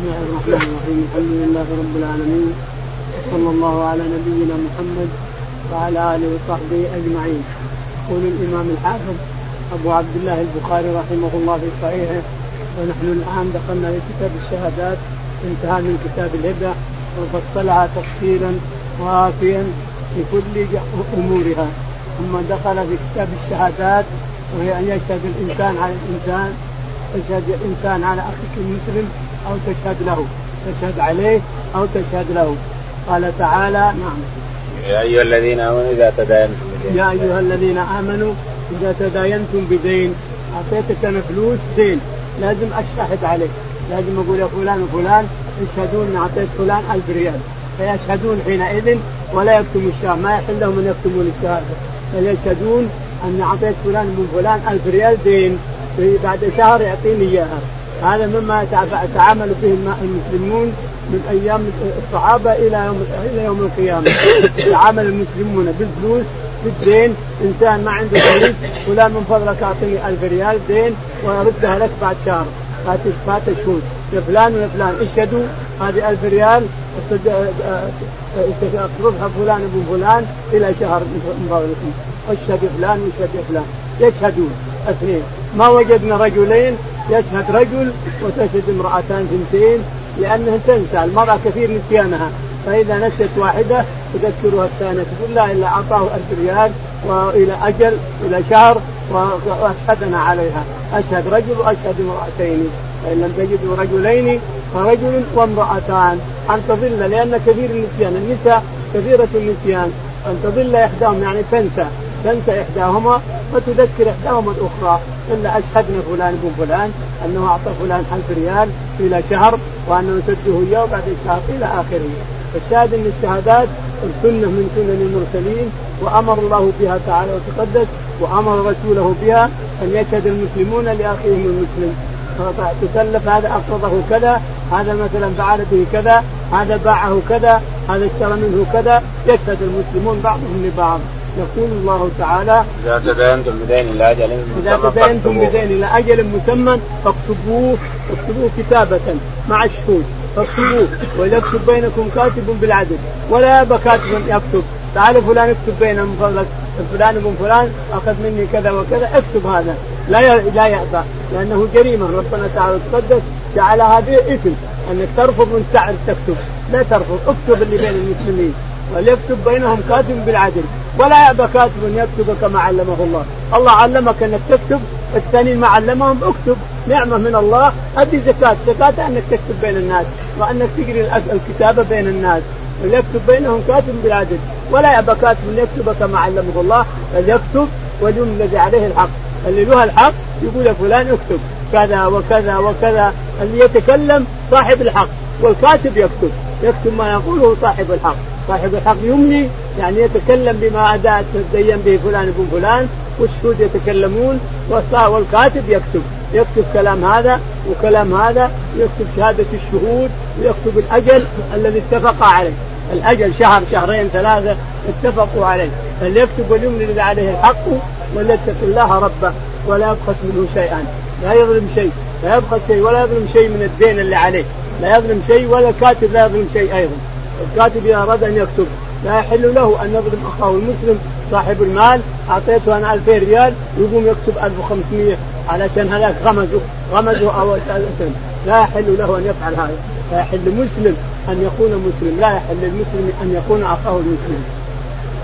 بسم الله الرحمن الرحيم الحمد لله رب العالمين صلى الله على نبينا محمد وعلى اله وصحبه اجمعين يقول الامام الحافظ ابو عبد الله البخاري رحمه الله في صحيحه ونحن الان دخلنا في كتاب الشهادات انتهى من كتاب الهبه وفصلها تفصيلا وافيا في كل امورها ثم دخل في كتاب الشهادات وهي ان يشهد الانسان على الانسان تشهد الانسان على اخيك المسلم أو تشهد له. تشهد عليه أو تشهد له. قال تعالى نعم. يا أيها الذين آمنوا إذا تداينتم بدين يا أيها الذين آمنوا إذا تداينتم بدين أعطيتك أنا فلوس دين لازم اشهد عليه لازم أقول يا فلان وفلان اشهدوا اني أعطيت فلان ألف ريال. فيشهدون حينئذ ولا يكتموا الشهادة. ما يحل لهم أن يكتمون الشهادة. بل يشهدون اني أعطيت فلان من فلان ألف ريال دين بعد شهر يعطيني إياها. هذا مما تعامل به المسلمون من أيام الصحابة إلى يوم إلى يوم القيامة. يتعامل المسلمون بالفلوس بالدين. إنسان ما عنده فلوس فلان من فضلك اعطيني ألف ريال دين واردها لك بعد شهر. فات فات شهور يا فلان ويا فلان إشهدوا. هذه ألف ريال اصرفها فلان ابن فلان إلى شهر من فضلكم اشهد فلان واشهد فلان. يشهدون. اثنين. ما وجدنا رجلين يشهد رجل وتشهد امرأتان ثنتين لأنها تنسى المرأة كثير نسيانها فإذا نسيت واحدة تذكرها الثانية تقول لا إلا أعطاه ألف ريال وإلى أجل إلى شهر وأشهدنا عليها. أشهد رجل وأشهد امرأتين فإن لم تجدوا رجلين فرجل وامرأتان. أن تضل لأن كثير النسيان النساء كثيرة النسيان. أن تضل إحداهم يعني تنسى. تنسى إحداهما وتذكر إحداهما الأخرى. إلا أشهدنا فلان بن فلان أنه أعطى فلان ألف ريال إلى شهر وأنه سده إياه بعد شهر إلى آخره. فالشاهد أن الشهادات السنة من سنن المرسلين وأمر الله بها تعالى وتقدس وأمر رسوله بها أن يشهد المسلمون لأخيهم المسلم. تكلف هذا أقرضه كذا هذا مثلا فعل به كذا هذا باعه كذا هذا اشترى منه كذا يشهد المسلمون بعضهم لبعض. يقول الله تعالى إذا تداينتم بدين إلى أجل إذا تداينتم بدين إلى أجل مسمى فاكتبوه اكتبوه كتابة مع الشهود. فاكتبوه. وليكتب بينكم كاتب بالعدل. ولا يابى كاتب يكتب. تعال فلان اكتب فضلك فلان ابن فلان أخذ مني كذا وكذا اكتب هذا. لا لا يأبى لأنه جريمة. ربنا تعالى تقدس جعل هذه إثم أنك ترفض من تعرف تكتب. لا ترفض اكتب اللي بين المسلمين. وليكتب بينهم كاتب بالعدل. ولا يأبى كاتب أن يكتب كما علمه الله، الله علمك أنك تكتب الثانيين ما علمهم اكتب. نعمة من الله. ادي زكاة، زكاة أنك تكتب بين الناس وأنك تجري الكتابه بين الناس. وليكتب بينهم كاتب بالعدل. ولا يأبى كاتب أن يكتب كما علمه الله. بل يكتب واليوم الذي عليه الحق. اللي له الحق يقول فلان اكتب. كذا وكذا وكذا. اللي يتكلم صاحب الحق والكاتب يكتب. يكتب ما يقوله صاحب الحق. صاحب الحق يملي يعني يتكلم بما أداء تدين به فلان بن فلان والشهود يتكلمون والكاتب يكتب. يكتب كلام هذا وكلام هذا يكتب شهادة الشهود ويكتب الأجل الذي اتفق عليه. الأجل شهر شهرين ثلاثة اتفقوا عليه. فليكتب واليمن الذي عليه الحق وليتق الله ربه ولا يبخس منه شيئا. لا يظلم شيء لا يبخس شيء ولا يظلم شيء من الدين اللي عليه. لا يظلم شيء ولا الكاتب لا يظلم شيء أيضا. الكاتب إذا أراد أن يكتب لا يحل له أن يظلم أخاه المسلم صاحب المال. أعطيته أنا 2000 ريال يقوم يكتب 1500 علشان هذاك غمزه غمزه أو لا يحل له أن يفعل هذا. لا يحل مسلم أن يكون مسلم. لا يحل للمسلم أن يكون أخاه المسلم.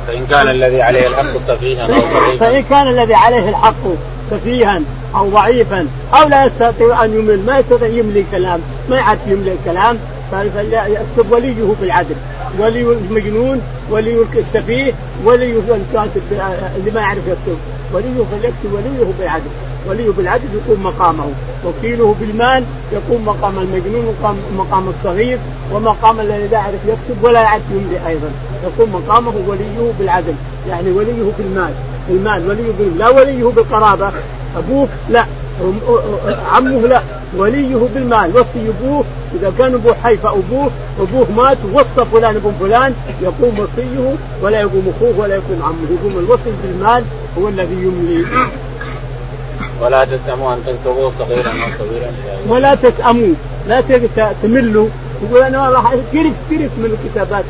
فإن كان الذي عليه الحق سفيها أو ضعيفا. فإن كان الذي عليه الحق سفيها أو ضعيفا أو لا يستطيع أن يمل ما يستطيع يملي الكلام ما يعرف يملي الكلام. فليكتب وليه بالعدل ولي المجنون ولي السفيه ولي الكاتب اللي ما يعرف يكتب. وليه فليكتب وليه بالعدل. وليه بالعدل يقوم مقامه. وكيله بالمال يقوم مقام المجنون ومقام مقام الصغير ومقام الذي لا يعرف يكتب ولا يعرف يملي أيضا. يقوم مقامه وليه بالعدل. يعني وليه بالمال. المال وليه لا وليه بالقرابة. أبوك لا. عمه لا. وليه بالمال وصي أبوه إذا كان أبوه حي فأبوه أبوه مات وصى فلان ابن فلان يقوم وصيه ولا يقوم أخوه ولا يقوم عمه. يقوم الوصي بالمال هو الذي يملي. ولا تسأموا أن تكتبوا صغيرا أو كبيرا. ولا تسأموا. لا تملوا. يقول أنا والله قرف قرف من الكتابات.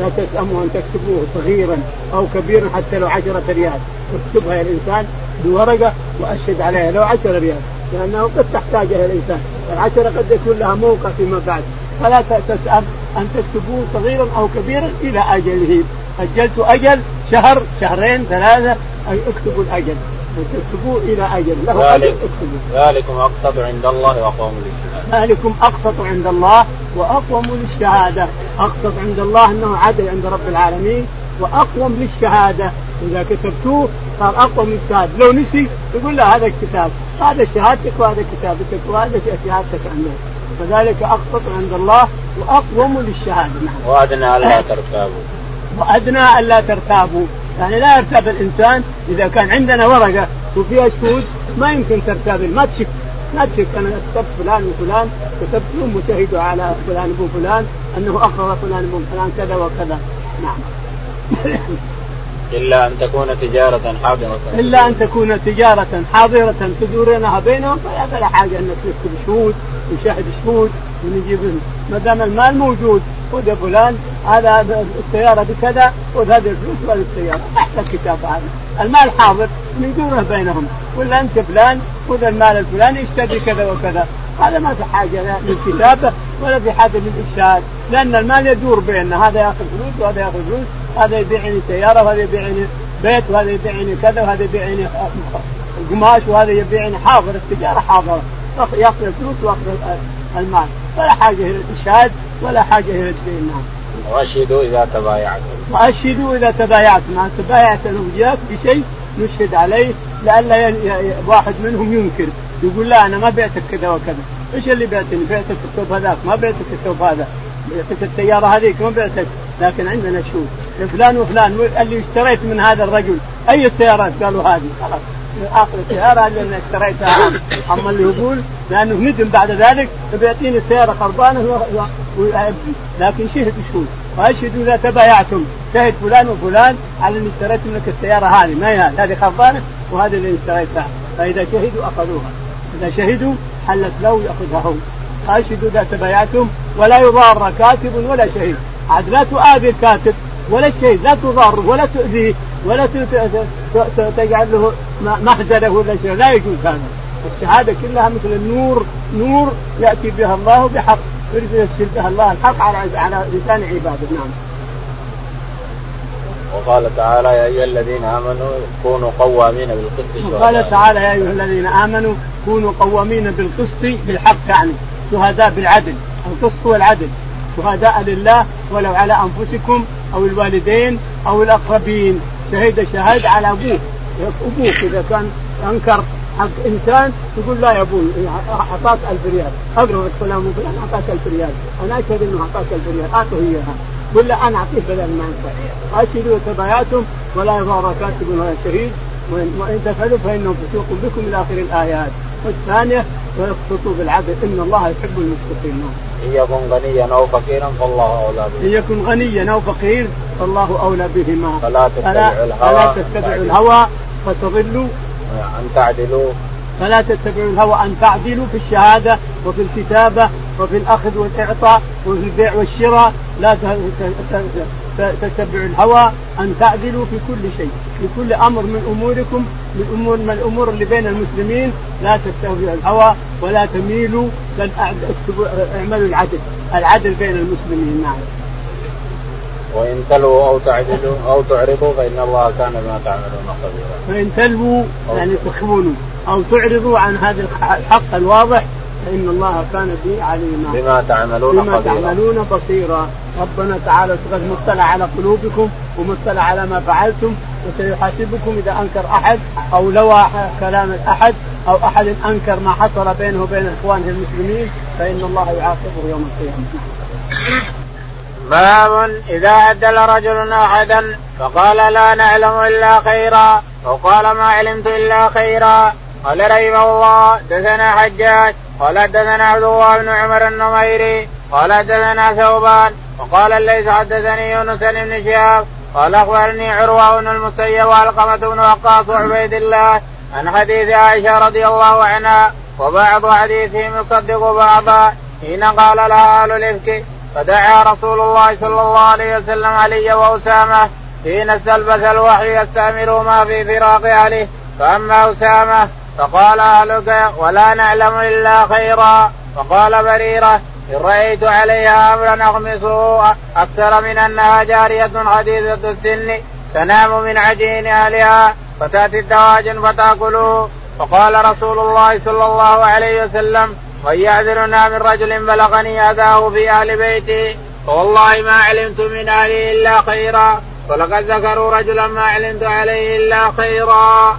لا تسأموا أن تكتبوه صغيرا أو كبيرا حتى لو عشرة ريال. اكتبها يا الإنسان بورقة وأشهد عليها. لو عشرة ريال. لأنه قد تحتاجها الإنسان. العشرة قد يكون لها موقع فيما بعد. فلا تسأم أن تكتبوه صغيرا أو كبيرا إلى أجله. أجلت أجل شهر شهرين ثلاثة اكتبوا الأجل. تكتبوه إلى أجل. له ذلك ذلكم أقسط عند الله وأقوم للشهادة. ذلكم أقسط عند الله وأقوم للشهادة. أقسط عند الله أنه عدل عند رب العالمين وأقوم للشهادة. إذا كتبتوه صار أقوى من الشهاده لو نسي يقول لا هذا الكتاب. هذا شهادتك وهذا كتابتك وهذا شهادتك عنده فذلك اقسط عند الله وأقوم للشهادة. نعم. وأدنى الا ترتابوا. وأدنى الا ترتابوا. يعني لا يرتاب الإنسان إذا كان عندنا ورقة وفيها شهود ما يمكن ترتاب. ما تشك. ما تشك. أنا كتبت فلان وفلان كتبت لهم وشهدوا على فلان ابو فلان أنه اقرر فلان ابو فلان كذا وكذا. نعم. إلا أن تكون تجارة حاضرة. إلا أن تكون تجارة حاضرة تدورونها بينهم فلا حاجة أنك تكتب شهود وشهد شهود ونجيب ما دام المال موجود خذ يا فلان هذا السيارة بكذا خذ هذه الفلوس وهذه السيارة. تحت الكتاب هذا. المال حاضر ندوره بينهم. ولا أنت فلان خذ المال الفلاني اشتري كذا وكذا. هذا ما في حاجة للكتابة ولا في حاجة للإشهاد لأن المال يدور بيننا. هذا ياخذ فلوس وهذا ياخذ فلوس. هذا يبيعني سيارة وهذا يبيعني بيت وهذا يبيعني كذا وهذا يبيعني قماش وهذا يبيعني حاضر التجارة حاضرة ياخذ الفلوس وياخذ المال. ولا حاجة إلى الإشهاد ولا حاجة إلى الدين. نعم. واشهدوا إذا تبايعتم واشهدوا إذا تبايعتم ما تبايعت وياك بشيء نشهد عليه لئلا واحد منهم ينكر. يقول لا أنا ما بعتك كذا وكذا. إيش اللي بعتني؟ بعتك الثوب هذاك ما بعتك الثوب هذا. بعتك السيارة هذيك ما بعتك. لكن عندنا شو؟ فلان وفلان اللي اشتريت من هذا الرجل. أي السيارات؟ قالوا هذه. خلاص. آخر السيارة اللي اشتريتها. أما اللي يقول لأنه ندم بعد ذلك بيعطيني السيارة خربانه لكن شهد شهود. وأشهدوا إذا تبايعتم. شهد فلان وفلان على أني اشتريت منك السيارة هذه. ما هي هذه؟ خربانه وهذه اللي اشتريتها. فإذا شهدوا أخذوها. إذا شهدوا حلت له ياخذها هو. اشهدوا إذا تبايعتم. ولا يضار كاتب ولا شهيد. عاد لا تؤذي الكاتب. ولا الشهيد لا تضار ولا تؤذيه ولا تجعل له مخزله ولا شيء. لا يجوز هذا. الشهادة كلها مثل النور نور يأتي بها الله بحق. يريد يفسر بها الله الحق على على لسان عباده. نعم. وقال تعالى يا أيها الذين آمنوا كونوا قوامين بالقسط وقال تعالى يا أيها الذين آمنوا كونوا قوامين بالقسط بالحق يعني شهداء بالعدل. القسط والعدل. شهداء لله ولو على أنفسكم أو الوالدين أو الأقربين. شهد شهد على أبوه. أبوك إذا كان أنكر حق إنسان تقول لا يا أبوي أعطاك 1000 ريال. اقرب فلان أعطاك 1000 ريال. أنا أشهد إنه أعطاك 1000 ريال. أعطه اياها قل له أنا اعطيه بدل ما أنت. أشهدوا تبايعتم ولا يضار كاتب ولا شهيد. وان تفعلوا فانه فسوق بكم إلى آخر الآيات. والثانيه ويقسطوا بالعدل. إن الله يحب المقسطين ان يكن غنيا أو فقيرا فالله أولى به إن يكن غنيا أو فقير فالله أولى بهما. فلا تتبعوا الهوى فلا تتبعوا الهوى فتضلوا. أن تعدلوا. فلا تتبعوا الهوى أن تعدلوا في الشهادة وفي الكتابة وفي الأخذ والإعطاء وفي البيع والشراء. لا تتبعوا الهوى أن تعدلوا في كل شيء في كل أمر من أموركم من امور من الأمور اللي بين المسلمين. لا تتبعوا الهوى ولا تميلوا بل اعملوا العدل العدل بين المسلمين نعم وإن تلووا أو تعدلوا أو تعرضوا فإن الله كان بما تعملون خبيرا. فإن تلووا يعني تخونوا أو تعرضوا عن هذا الحق الواضح فإن الله كان به عليما بما تعملون بما خبيرا. تعملون بصيرا ربنا تعالى قد مطلع على قلوبكم ومطلع على ما فعلتم وسيحاسبكم إذا أنكر أحد أو لوى كلام أحد أو أحد أنكر ما حصل بينه وبين إخوانه المسلمين فإن الله يعاقبه يوم القيامة باب إذا عدل رجل أحدا فقال لا نعلم إلا خيرا أو قال ما علمت إلا خيرا. قال رحمه الله دثنا حجاج قال حدثنا عبد الله بن عمر النميري قال حدثنا ثوبان وقال ليس حدثني يونس بن شهاب. قال أخبرني عروة بن المسيب وعلقمه بن وقاص وعبيد الله عن حديث عائشة رضي الله عنها وبعض حديثهم يصدق بعضا حين قال لها أهل الإفك فدعا رسول الله صلى الله عليه وسلم علي وأسامة حين استلبث الوحي يستعملهما في فراق أهله. فأما أسامة فقال أهلك ولا نعلم إلا خيرا. فقال بريرة إن رأيت عليها أمرا اغمسه أكثر من أنها جارية حديثة السن تنام من عجين أهلها فتأتي الدواجن فتأكله. فقال رسول الله صلى الله عليه وسلم من يعذرنا من رجل بلغني اذاه في أهل بيته فوالله ما علمت من اهله الا خيرا ولقد ذكروا رجلا ما علمت عليه الا خيرا.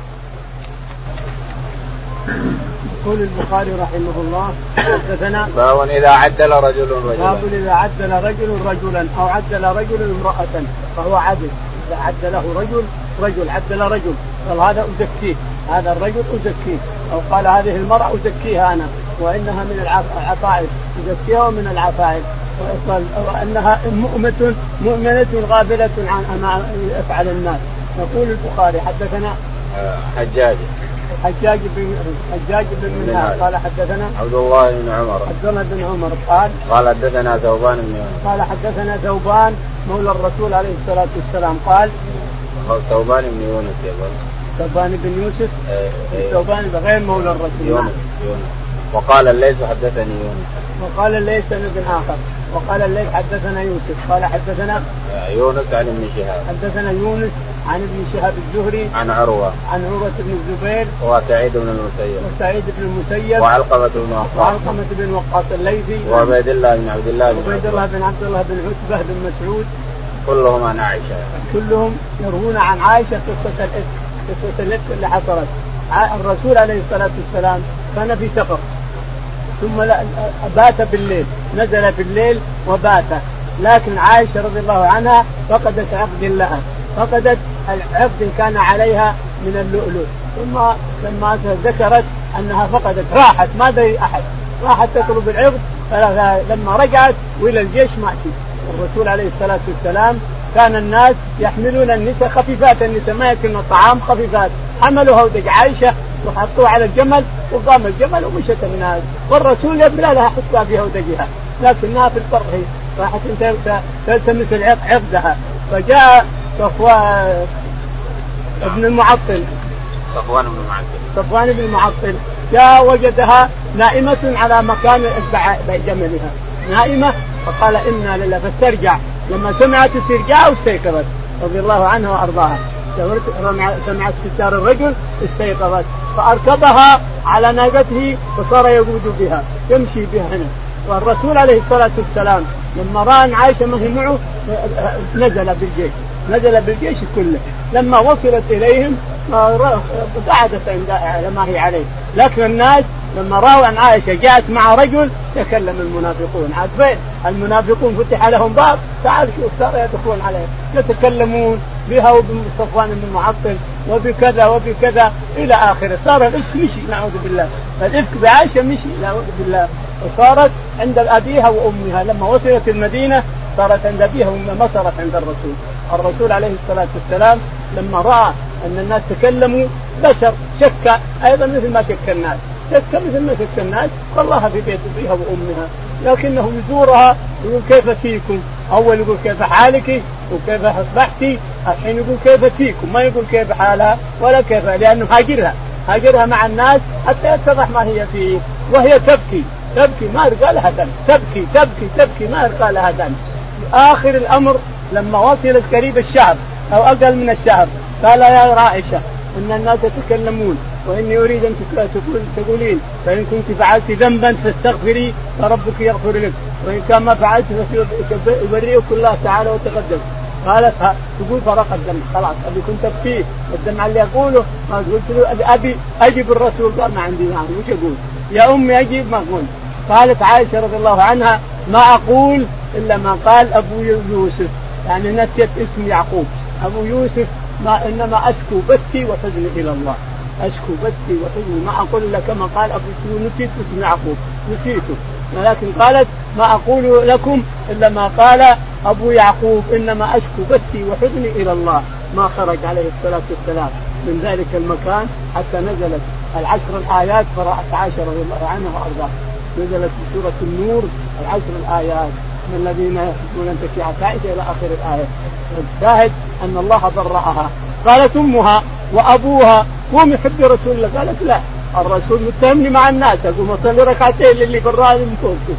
يقول البخاري رحمه الله حدثنا باب إذا عدل رجل رجلا باب إذا عدل رجل رجلا أو عدل رجل امرأة فهو عدل إذا عدله رجل رجل عدل رجل. قال هذا أزكيه هذا الرجل أزكيه. أو قال هذه المرأة أزكيها أنا وإنها من العفائف أزكيها ومن العفائف وقال انها مؤمنة مؤمنة غافلة عن ما يفعل الناس. يقول البخاري حدثنا حجاج. حجاج بن حجاج بن منهار قال حدثنا عبد الله بن عمر. عبد الله بن عمر قال قال حدثنا ثوبان بن قال حدثنا ثوبان مولى الرسول عليه الصلاة والسلام. قال ثوبان بن يونس يقول. ثوبان بن يوسف. إيه، إيه. ثوبان غير مولى الرسول. يونس. يونس. وقال الليث حدثني يونس. وقال الليث سند آخر. وقال الليث حدثنا يوسف. قال حدثنا يونس عن ابن شهاب. حدثنا يونس عن ابن شهاب الزهري. عن عروة. عن عروة بن الزبير. وسعيد بن المسيب. وسعيد بن المسيب. وعلقمة بن وقاص. وعلقمة بن وقاص الليثي. وعبيد الله بن عبد الله بن عبيد الله بن عبد الله بن عتبة بن مسعود. كلهم عن عائشة. كلهم يروون عن عائشة قصة الإفك قصة الإفك اللي حصلت. الرسول عليه الصلاة والسلام كان في سفر. ثم بات بالليل نزل بالليل وبات. لكن عائشة رضي الله عنها فقدت عقد لها فقدت العقد كان عليها من اللؤلؤ. ثم لما ذكرت أنها فقدت راحت ما دري أحد راحت تطلب العقد فلما رجعت وإلى الجيش ماتت الرسول عليه الصلاة والسلام كان الناس يحملون النساء خفيفات النساء ما يأكلن الطعام خفيفات. حملوا هودج عائشة وحطوه على الجمل وقام الجمل ومشت من هذا والرسول يبنى لها حتى في هودجها لكنها في البر هي. راحت تلتمس عقدها فجاء صفوان ابن المعطل. صفوان بن المعطل. صفوان بن المعطل. جاء وجدها نائمة على مكان جملها. نائمة فقال إنا لله. فاسترجع. لما سمعت استرجاع واستيقظت رضي الله عنها وأرضاها. سمعت ستار الرجل استيقظت. فاركبها على ناقته وصار يقود بها يمشي بها هنا. والرسول عليه الصلاة والسلام لما رأى عائشة ما معه نزل بالجيش. نزل بالجيش كله. لما وصلت إليهم قعدت على ما هي عليه. لكن الناس لما راوا ان عائشة جاءت مع رجل تكلم المنافقون. عاد فين؟ المنافقون فتح لهم باب تعال شوف صار يدخلون عليه. يتكلمون بها وبصفوان بن معطل وبكذا وبكذا إلى آخره. صار الإفك مشي نعوذ بالله. الإفك بعائشة مشي نعوذ بالله. وصارت عند أبيها وأمها. لما وصلت المدينة صارت عند أبيها وأمها ما صارت عند الرسول. الرسول عليه الصلاة والسلام لما رأى أن الناس تكلموا بشر شك أيضا مثل ما شك الناس. شك مثل ما شك الناس والله في بيت أبيها وأمها. لكنه يزورها يقول كيف فيكم؟ أول يقول كيف حالك؟ وكيف اصبحتي الحين يقول كيف فيكم؟ ما يقول كيف حالها ولا كيف لأنه هاجرها. هاجرها مع الناس حتى يتضح ما هي فيه. وهي تبكي. تبكي ما يلقى لها دم. تبكي تبكي تبكي ما يلقى لها دم. آخر الأمر لما وصلت قريب الشهر أو أقل من الشهر قال يا عائشه إن الناس يتكلمون وإني أريد أن تقول تقولين فإن كنت فعلت ذنبا فاستغفري فربك يغفر لك وإن كان ما فعلت فيبرئك الله تعالى وتقدم. قالت تقول فرق الدم خلاص أبي كنت ابكيه والدمع اللي أقوله ما قلت له ابي اجب الرسول قال ما عندي يعني وش أقول؟ يا أمي أجيب ما أقول. قالت عائشة رضي الله عنها ما أقول إلا ما قال أبو يوسف. يعني نسيت اسم يعقوب. أبو يوسف ما إنما أشكو بثي وحزني إلى الله. أشكو بثي وحزني. ما أقول الا كما قال أبو نسيت اسم يعقوب. نسيته ولكن قالت ما أقول لكم إلا ما قال أبو يعقوب. إنما أشكو بثي وحزني إلى الله. ما خرج عليه الصلاة والسلام من ذلك المكان حتى نزلت العشر الآيات رضي الله عنها وأرضاها. نزلت في سوره النور العشر الآيات. من الذين يحبون أن تشيع فائدة إلى آخر الآية. الشاهد أن الله برأها قالت أمها وأبوها قوم يحب رسول الله. قالت لا الرسول متهمني مع الناس اقوم اصلي ركعتين للي براني من فوقي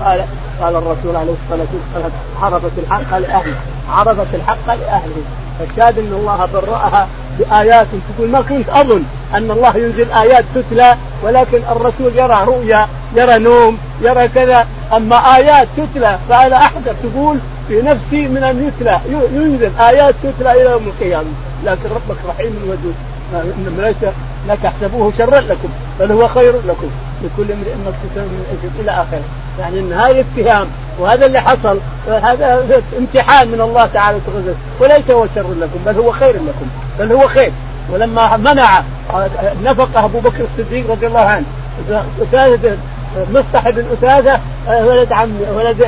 قال قال الرسول عليه الصلاة والسلام عرفت الحق لاهله عرفت الحق لاهله فالشاهد أن الله برأها بآيات. تقول ما كنت أظن أن الله ينزل آيات تتلى ولكن الرسول يرى رؤيا يرى نوم يرى كذا. أما آيات تتلى فأنا أحذر. تقول في نفسي من أن يتلى ينزل آيات تتلى إلى يوم القيامة. لكن ربك رحيم ودود. ليس لا تحسبوه شرا لكم بل هو خير لكم. لكل امرئ ما من إلى اخره يعني إن هذا اتهام وهذا اللي حصل هذا امتحان من الله تعالى وليس هو شر لكم بل هو خير لكم بل هو خير. ولما منع نفق أبو بكر الصديق رضي الله عنه أسادة مصطح بن ولد عمه ولد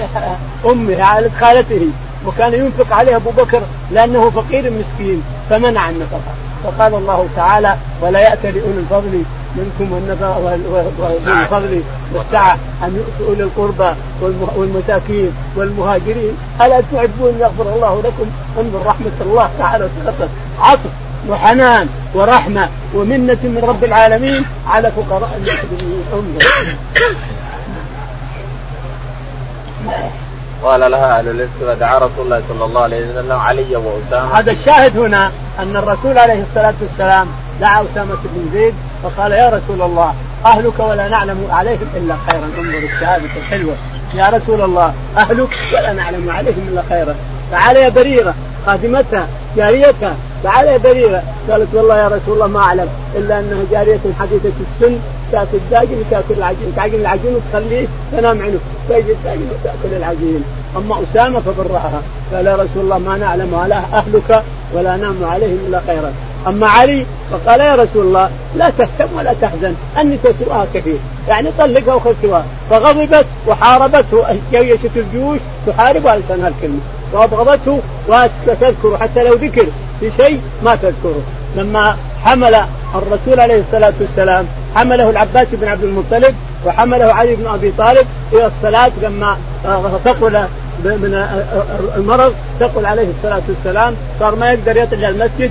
أمه على خالته وكان ينفق عليه أبو بكر لأنه فقير مسكين فمنع النفقة. فقال الله تعالى ولا يأتي لأولي الفضل منكم والفضل والسعة أن يؤتوا أولي القربى والمساكين والمهاجرين. ألا تحبون يغفر الله لكم انظر رحمة الله تعالى تخطط عطف وحنان ورحمة ومنة من رب العالمين على فقراء المسلمين. انظر قال لها أهل الاسك فدعا رسول الله صلى الله عليه وسلم علي وأسامة. هذا الشاهد هنا أن الرسول عليه الصلاة والسلام دعا أسامة بن زيد فقال يا رسول الله أهلك ولا نعلم عليهم إلا خيرا. انظر الشهادة الحلوة. يا رسول الله أهلك ولا نعلم عليهم إلا خيرا. تعال يا بريرة خادمتها جاريتها تعال يا بريرة. قالت والله يا رسول الله ما أعلم إلا أنها جارية حديثة السن تاكل داجن وتاكل العجين تعجن العجين وتخليه تنام عنه. تجي الداجن وتأكل العجين. أما أسامة فبرها قال يا رسول الله ما نعلم على أهلك ولا نام عليهم إلا خيرا. أما علي فقال يا رسول الله لا تهتم ولا تحزن اني تسوءها كثير. يعني طلقها وخذ سواها فغضبت وحاربته جيشة الجيوش تحارب على لسان هالكلمة. وابغضته وتذكر حتى لو ذكر في شيء ما تذكره. لما حمل الرسول عليه الصلاة والسلام حمله العباس بن عبد المطلب وحمله علي بن أبي طالب إلى الصلاة لما ثقل من المرض ثقل عليه الصلاة والسلام صار ما يقدر يطلع المسجد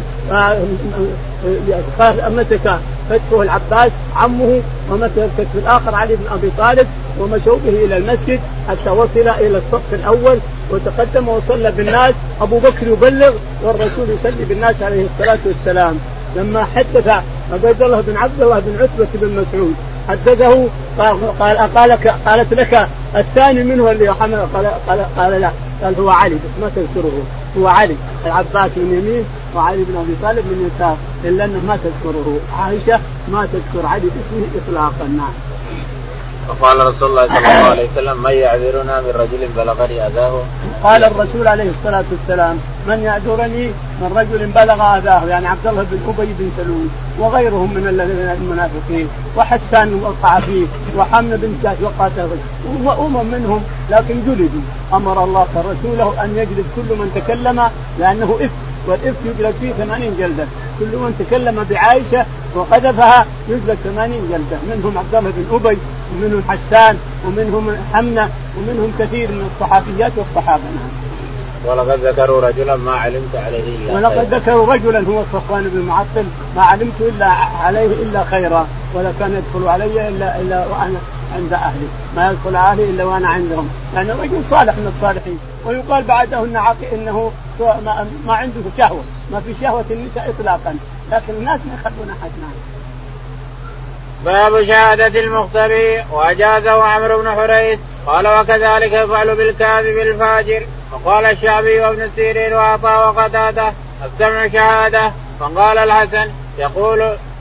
مسك فتحه العباس عمه ومسك الكتف الآخر علي بن أبي طالب ومشوا به إلى المسجد حتى وصل إلى الصف الأول وتقدم وصلى بالناس. أبو بكر يبلغ والرسول يصلي بالناس عليه الصلاة والسلام. لما حدث عبيد الله بن عبد الله بن عتبة بن مسعود حدثه قال قال قال قالت لك الثاني منه اللي حمل قال قال, قال لا قال هو علي بس ما تذكره. هو علي العباس من يمين وعلي بن أبي طالب من يسار إلا أنه ما تذكره. عائشة ما تذكر علي باسمه اطلاقا نعم. فقال رسول الله صلى الله عليه وسلم من يعذرنا من رجل بلغني أذاه؟ قال الرسول عليه الصلاة والسلام من يعذرني من رجل بلغ أذاه يعني عبد الله بن أبي بن سلول وغيرهم من المنافقين وحسان وقع فيه وحمن بن جاش وقع وأمم منهم لكن جلدوا. أمر الله رسوله أن يجلد كل من تكلم لأنه اثم والإفك يجلد فيه ثمانين جلدة. كل من تكلم بعائشة وقذفها يجلد ثمانين جلدة. منهم عبد الله بن أبي ومنهم حسان ومنهم حمنة ومنهم كثير من الصحابيات والصحابة. نعم. ولقد ذكروا رجلا ما علمت عليه إلا ولقد ذكروا رجلا هو صفوان بن معطل ما علمت إلا عليه إلا خيرا ولا كان يدخل علي الا إلا وأنا عند أهلي. ما يدخل أهلي إلا وأنا عندهم. يعني رجل صالح من الصالحين. ويقال بعده انه إنه ما, عنده شهوة. ما في شهوة النساء اطلاقا. لكن الناس ما يخلون أحد نعم باب شهادة المختبي وأجازه عمرو بن حريث. قال وكذلك يفعل بالكاذب الفاجر. وقال الشعبي وابن سيرين وعطاء وقتاده السمع شهادة. فقال الحسن يقول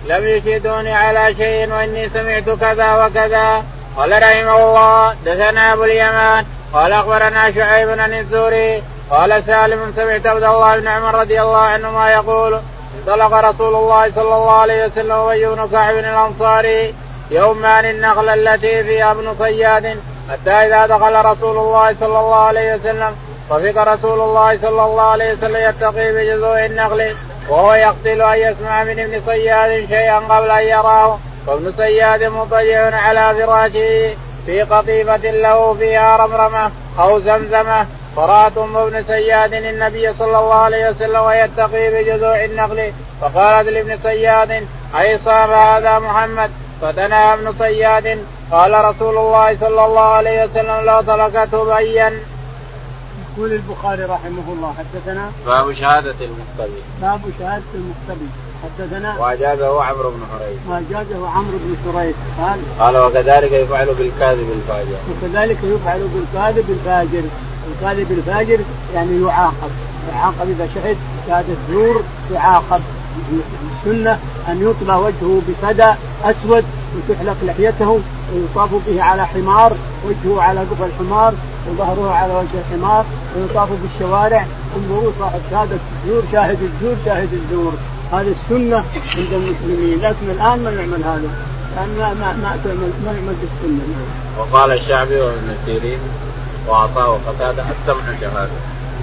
لم يشهدوني على شيء وإني سمعت كذا وكذا. قال رحمه الله دثنا أبو اليمان. قال أخبرنا شعيب عن الزوري قال سالم سمعت عبد الله بن عمر رضي الله عنهما يقول انطلق رسول الله صلى الله عليه وسلم وابي بن كعب الانصاري يومان النخله التي فيها ابن صياد. حتى إذا دخل رسول الله صلى الله عليه وسلم طفق رسول الله صلى الله عليه وسلم يتقي بجذوع النخل وهو يقتل أن يسمع من ابن صياد شيئا قبل أن يراه. وابن صياد مضيع على فراشه في قطيفة له فيها رمرمة أو زمزمة. فرأت أم ابن سياد النبي صلى الله عليه وسلم ويتقي بجذوع النخل. فقالت لابن سياد أي صاب هذا محمد؟ فتنا ابن صياد قال رسول الله صلى الله عليه وسلم لو تركته بيا. يقول البخاري رحمه الله حدثنا باب شهادة المقتدي. باب شهادة المقتدي. حدثنا وأجازه عمرو بن حريث. وأجازه عمرو بن حريث. قال قال وكذلك يفعل بالكاذب الفاجر. وكذلك يفعل بالكاذب الفاجر. الكاذب الفاجر يعني يعاقب. يعاقب إذا شهد شهادة زور يعاقب. السنة أن يطلى وجهه بفدى أسود وتحلق لحيته ويطاف به على حمار وجهه على قفا الحمار وظهره على وجه الحمار ويطاف بالشوارع انظروا صاحب شهادة الزور شاهد الزور شاهد الزور. هذه السنة عند المسلمين لكن الآن ما نعمل هذا لأن ما ما ما يعمل بالسنه وقال الشعبي وابن سيرين وعطاء وقتادة السمع شهادة.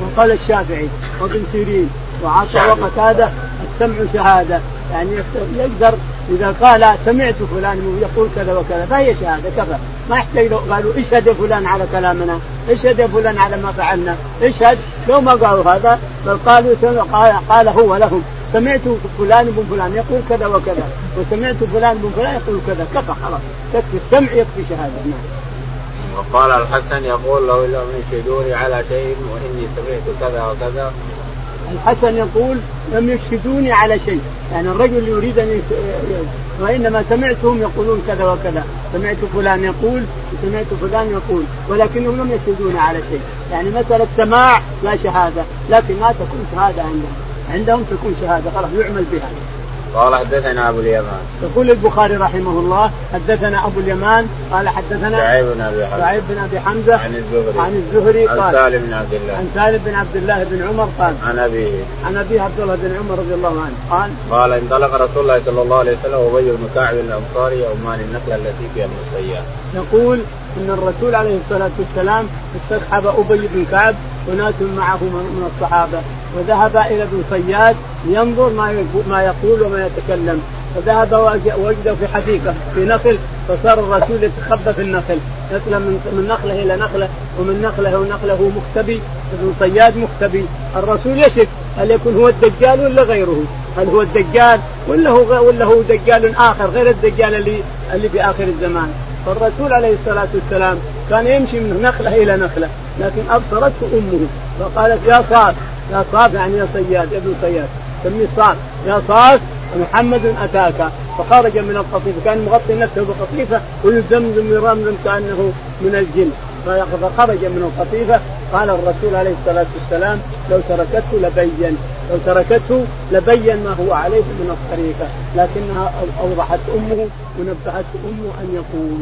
وقال الشافعي وابن سيرين وعطاء وقتادة السمع شهادة. يعني يقدر إذا قال سمعت فلان يقول كذا وكذا فهي شهادة كفى. ما يحتاج لو قالوا اشهد يا فلان على كلامنا اشهد يا فلان على ما فعلنا اشهد. لو ما قالوا هذا بل قالوا قال, قال هو لهم. سمعت فلان بن فلان يقول كذا وكذا وسمعت فلان بن فلان يقول كذا كفى خلاص تكفي السمع يكفي شهادة نعم. وقال الحسن يقول لو لم يشهدوني على شيء وإني سمعت كذا وكذا الحسن يقول لم يشهدوني على شيء يعني الرجل يريد أن وإنما سمعتهم يقولون كذا وكذا سمعت فلان يقول وسمعت فلان يقول ولكنهم لم يشهدوني على شيء يعني مسألة سماع لا شهادة لكن ما تكون شهادة عندهم عندهم تكون شهادة خلاص يعمل بها. قال حدثنا أبو اليمان. يقول البخاري رحمه الله حدثنا أبو اليمان قال حدثنا سعيد بن أبي حمزة. سعيد بن أبي حمزة عن الزهري. عن الزهري قال عن سالم بن عبد الله. عن سالم بن عبد الله بن عمر قال عن ابيه عن ابيه عبد الله بن عمر رضي الله عنه قال قال انطلق رسول الله صلى الله عليه وسلم وابي بن كعب الأنصاري يومان النخلة التي فيها المسيات يقول إن الرسول عليه الصلاة والسلام استصحب أبي بن كعب وناس معه من الصحابة. وذهب إلى ابن صياد ينظر ما ما يقول وما يتكلم. فذهب وجد في حديقة في نخل فصار الرسول يتخبى في النخل. يطلع من نخلة إلى نخلة ومن نخلة ونخلة مختبي ابن صياد مختبي. الرسول يشك هل يكون هو الدجال ولا غيره؟ هل هو الدجال ولا هو ولا هو دجال آخر غير الدجال اللي اللي في آخر الزمان؟ فالرسول عليه الصلاة والسلام كان يمشي من نخلة إلى نخلة لكن أبصرته أمه فقالت يا صاد يا صاد يعني يا صياد يا ابن صياد. سميه صاد يا صاد محمد أتاك. فخرج من القطيفة كان مغطي نفسه بقطيفه ويزمزم ويرمزم كأنه من الجن. فخرج من القطيفة قال الرسول عليه الصلاة والسلام لو تركته لبين لو تركته لبين ما هو عليه من الطريقة لكنها أوضحت أمه ونبهته أمه أن يقول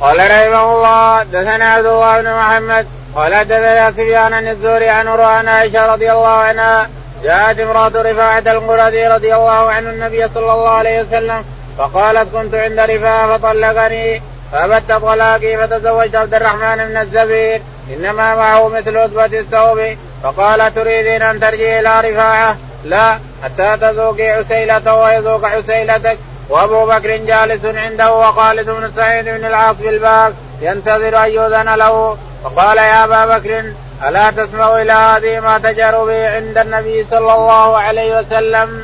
قال رحمه الله دثنا عبد الله بن محمد قال دثنا سفيان عن الزهري عن عن عائشة رضي الله عنها جاءت امرأة رفاعة القرظي رضي الله عنه النبي صلى الله عليه وسلم فقالت كنت عند رفاعة فطلقني فابت طلاقي فتزوجت عبد الرحمن بن الزبير إنما معه مثل عتبة الثوب. فقال تريدين إن ترجعي إلى رفاعة؟ لا حتى تذوقي عسيلته ويذوق عسيلتك. وأبو بكر جالس عنده وخالد بن سعيد بن العاص بالباب ينتظر أن يؤذن له. فقال يا أبا بكر ألا تسمع إلى هذه ما تجر به عند النبي صلى الله عليه وسلم.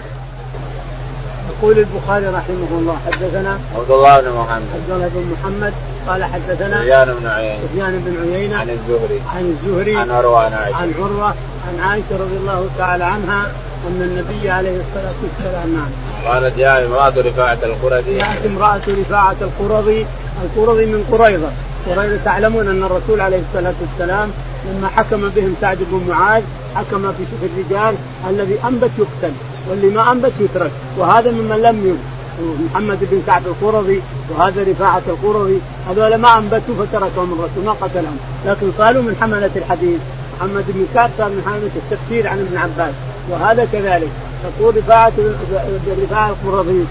يقول البخاري رحمه الله حدثنا عبد الله بن محمد. عبد الله بن محمد قال حدثنا سفيان بن عيينة. سفيان بن عيينة. عن الزهري. عن الزهري. عن عروة عن عائشة. عن عروة عن عائشة رضي الله تعالى عنها أن النبي عليه الصلاة والسلام نعم قالت يا امرأة رفاعة القرظي جاءت امرأة رفاعة القرظي القرظي من قريظة. تعلمون أن الرسول عليه الصلاة والسلام لما حكم بهم سعد بن معاذ حكم في الرجال الذي أنبت يقتل واللي ما أنبت يترك. وهذا ممن لم ينبت محمد بن كعب القرظي وهذا رفاعة القرظي هذول ما أنبتوا فتركهم الرسول ما قتلهم. لكن قالوا من حملة الحديث. محمد بن كعب صار من حملة التفسير عن ابن عباس. وهذا كذلك. يقول رفاعة رفاعة القرظي.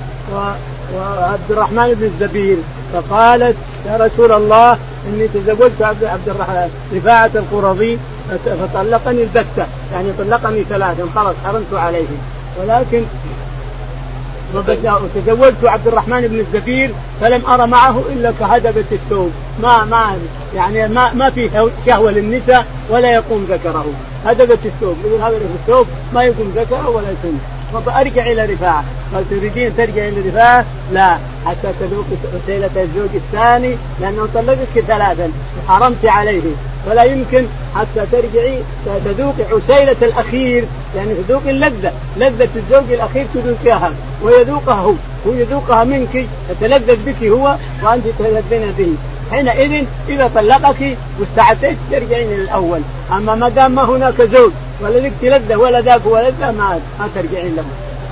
وعبد الرحمن بن الزبير فقالت يا رسول الله إني تزوجت عبد الرحمن رفاعة القرظي فطلقني البتة. يعني طلقني ثلاثا خلاص حرمت عليه ولكن وتزوجت عبد الرحمن بن الزبير فلم ارى معه إلا كهدبة الثوب. ما ما يعني ما ما في شهوة للنساء ولا يقوم ذكره. هدبة الثوب. يقول هدبه الثوب ما يقوم ذكره ولا يسن فارجع إلى رفاعة. قال تريدين ترجع إلى رفاعة؟ لا. حتى تذوق عسيلة الزوج الثاني لأنه طلقك ثلاثا وحرمت عليه. فلا يمكن حتى ترجعي تذوقي عسيلة الأخير. يعني تذوقي اللذة، لذة الزوج الأخير تذوقيها ويذوقها هو، هو يذوقها منك يتلذذ بك هو وأنت تلذين به، حينئذ إذا طلقك واستعدت ترجعين للأول، أما ما دام ما هناك زوج ولا لك لذه ولا ذاك ولا ذا ما ما ترجعين له.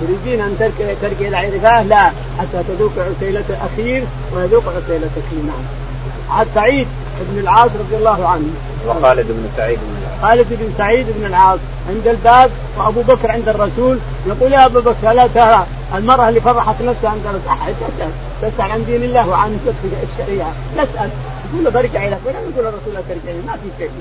تريدين أن ترجع ترجع إلى عرفاه؟ لا. حتى تذوق عسيلة الأخير ويذوق عسيلتك نعم. عاد سعيد بن العاص رضي الله عنه. وخالد بن سعيد بن العاص. خالد بن سعيد بن العاص عند الباب وأبو بكر عند الرسول. يقول يا ابو بكر لا ترى المرأة اللي فرحت نفسها عند الرسول. تسأل؟ تسأل عن دين الله وعن الشريعة. نسال يقول له برجع إلى فلان يقول الرسول لا ترجعي ما في شيء.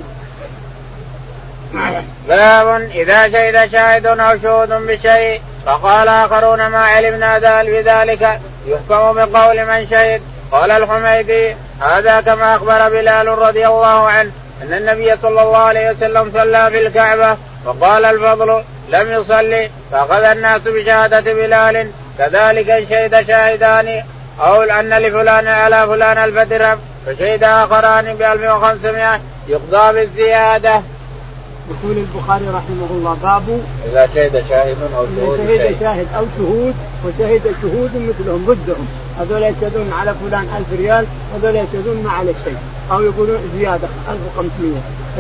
باب إذا شهد شاهد أو شهود بشيء فقال آخرون ما علمنا بذلك يحكم بقول من شهد قال الحميدي هذا كما أخبر بلال رضي الله عنه أن النبي صلى الله عليه وسلم صلى في الكعبة وقال الفضل لم يصلي فأخذ الناس بشهادة بلال كذلك ان شهد شاهدان أو أن لفلان على فلان الف درهم فشهد آخران ب 1500 يقضى بالزيادة. يقول البخاري رحمه الله باب إذا شهد شاهد أو شهود شهد شاهد أو شهود وشهد شهود مثلهم ضدهم. هذول يشهدون على فلان ألف ريال هذول يشهدون ما على شيء. أو يقولون زيادة 1500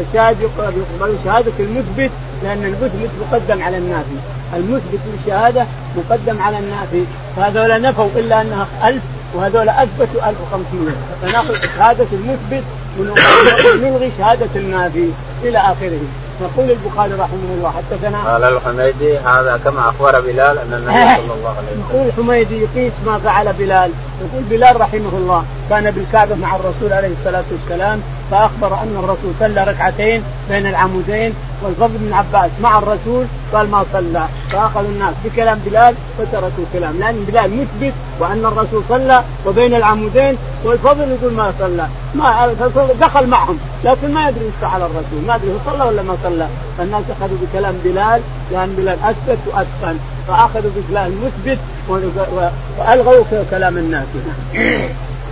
الشاهد يقبل شهادة المثبت لأن المثبت مقدم على النافي. المثبت للشهادة مقدم على النافي. فهذول نفوا إلا أنها 1000 وهذول أثبتوا 1500 فناخذ شهادة المثبت ونلغي شهادة النافي إلى آخره. يقول البخاري رحمه الله حدثنا قال الحميدي هذا كما أخبر بلال أن النبي صلى الله عليه وسلم يقول الحميدي يقيس ما فعل بلال. يقول بلال رحمه الله كان بالكعبة مع الرسول عليه الصلاة والسلام فأخبر أن الرسول صلى ركعتين بين العمودين والفضل بن عباس مع الرسول قال ما صلى. فاخذوا الناس بكلام بلال وتركوا الكلام. لأن بلال مثبت وأن الرسول صلى وبين العمودين والفضل يقول ما صلى. ما دخل معهم لكن ما يدري إيش فعل الرسول. ما أدري هو صلى ولا ما صلى. فالناس أخذوا بكلام بلال لأن بلال اثبت وأتقن. فأخذوا بكلام مثبت وألغوا كلام الناس.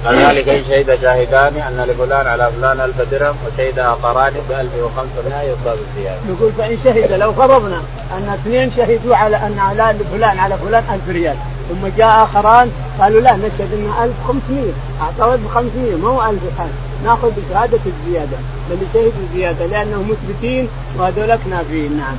كذلك ان شهد شاهدان أن لفلان على فلان ألف درهم وشهد آخران ب 1500 يقضى بالزياده. يقول فإن شهد لو فرضنا أن اثنين شهدوا على أن على فلان على فلان 1000 ريال ثم جاء آخران قالوا لا نشهد إنه 1500 اعطاه ب 500 ما هو 1000 حال ناخذ بشهادة الزيادة بل شهدوا زياده لأنهم مثبتين وهذولك نافيين نعم.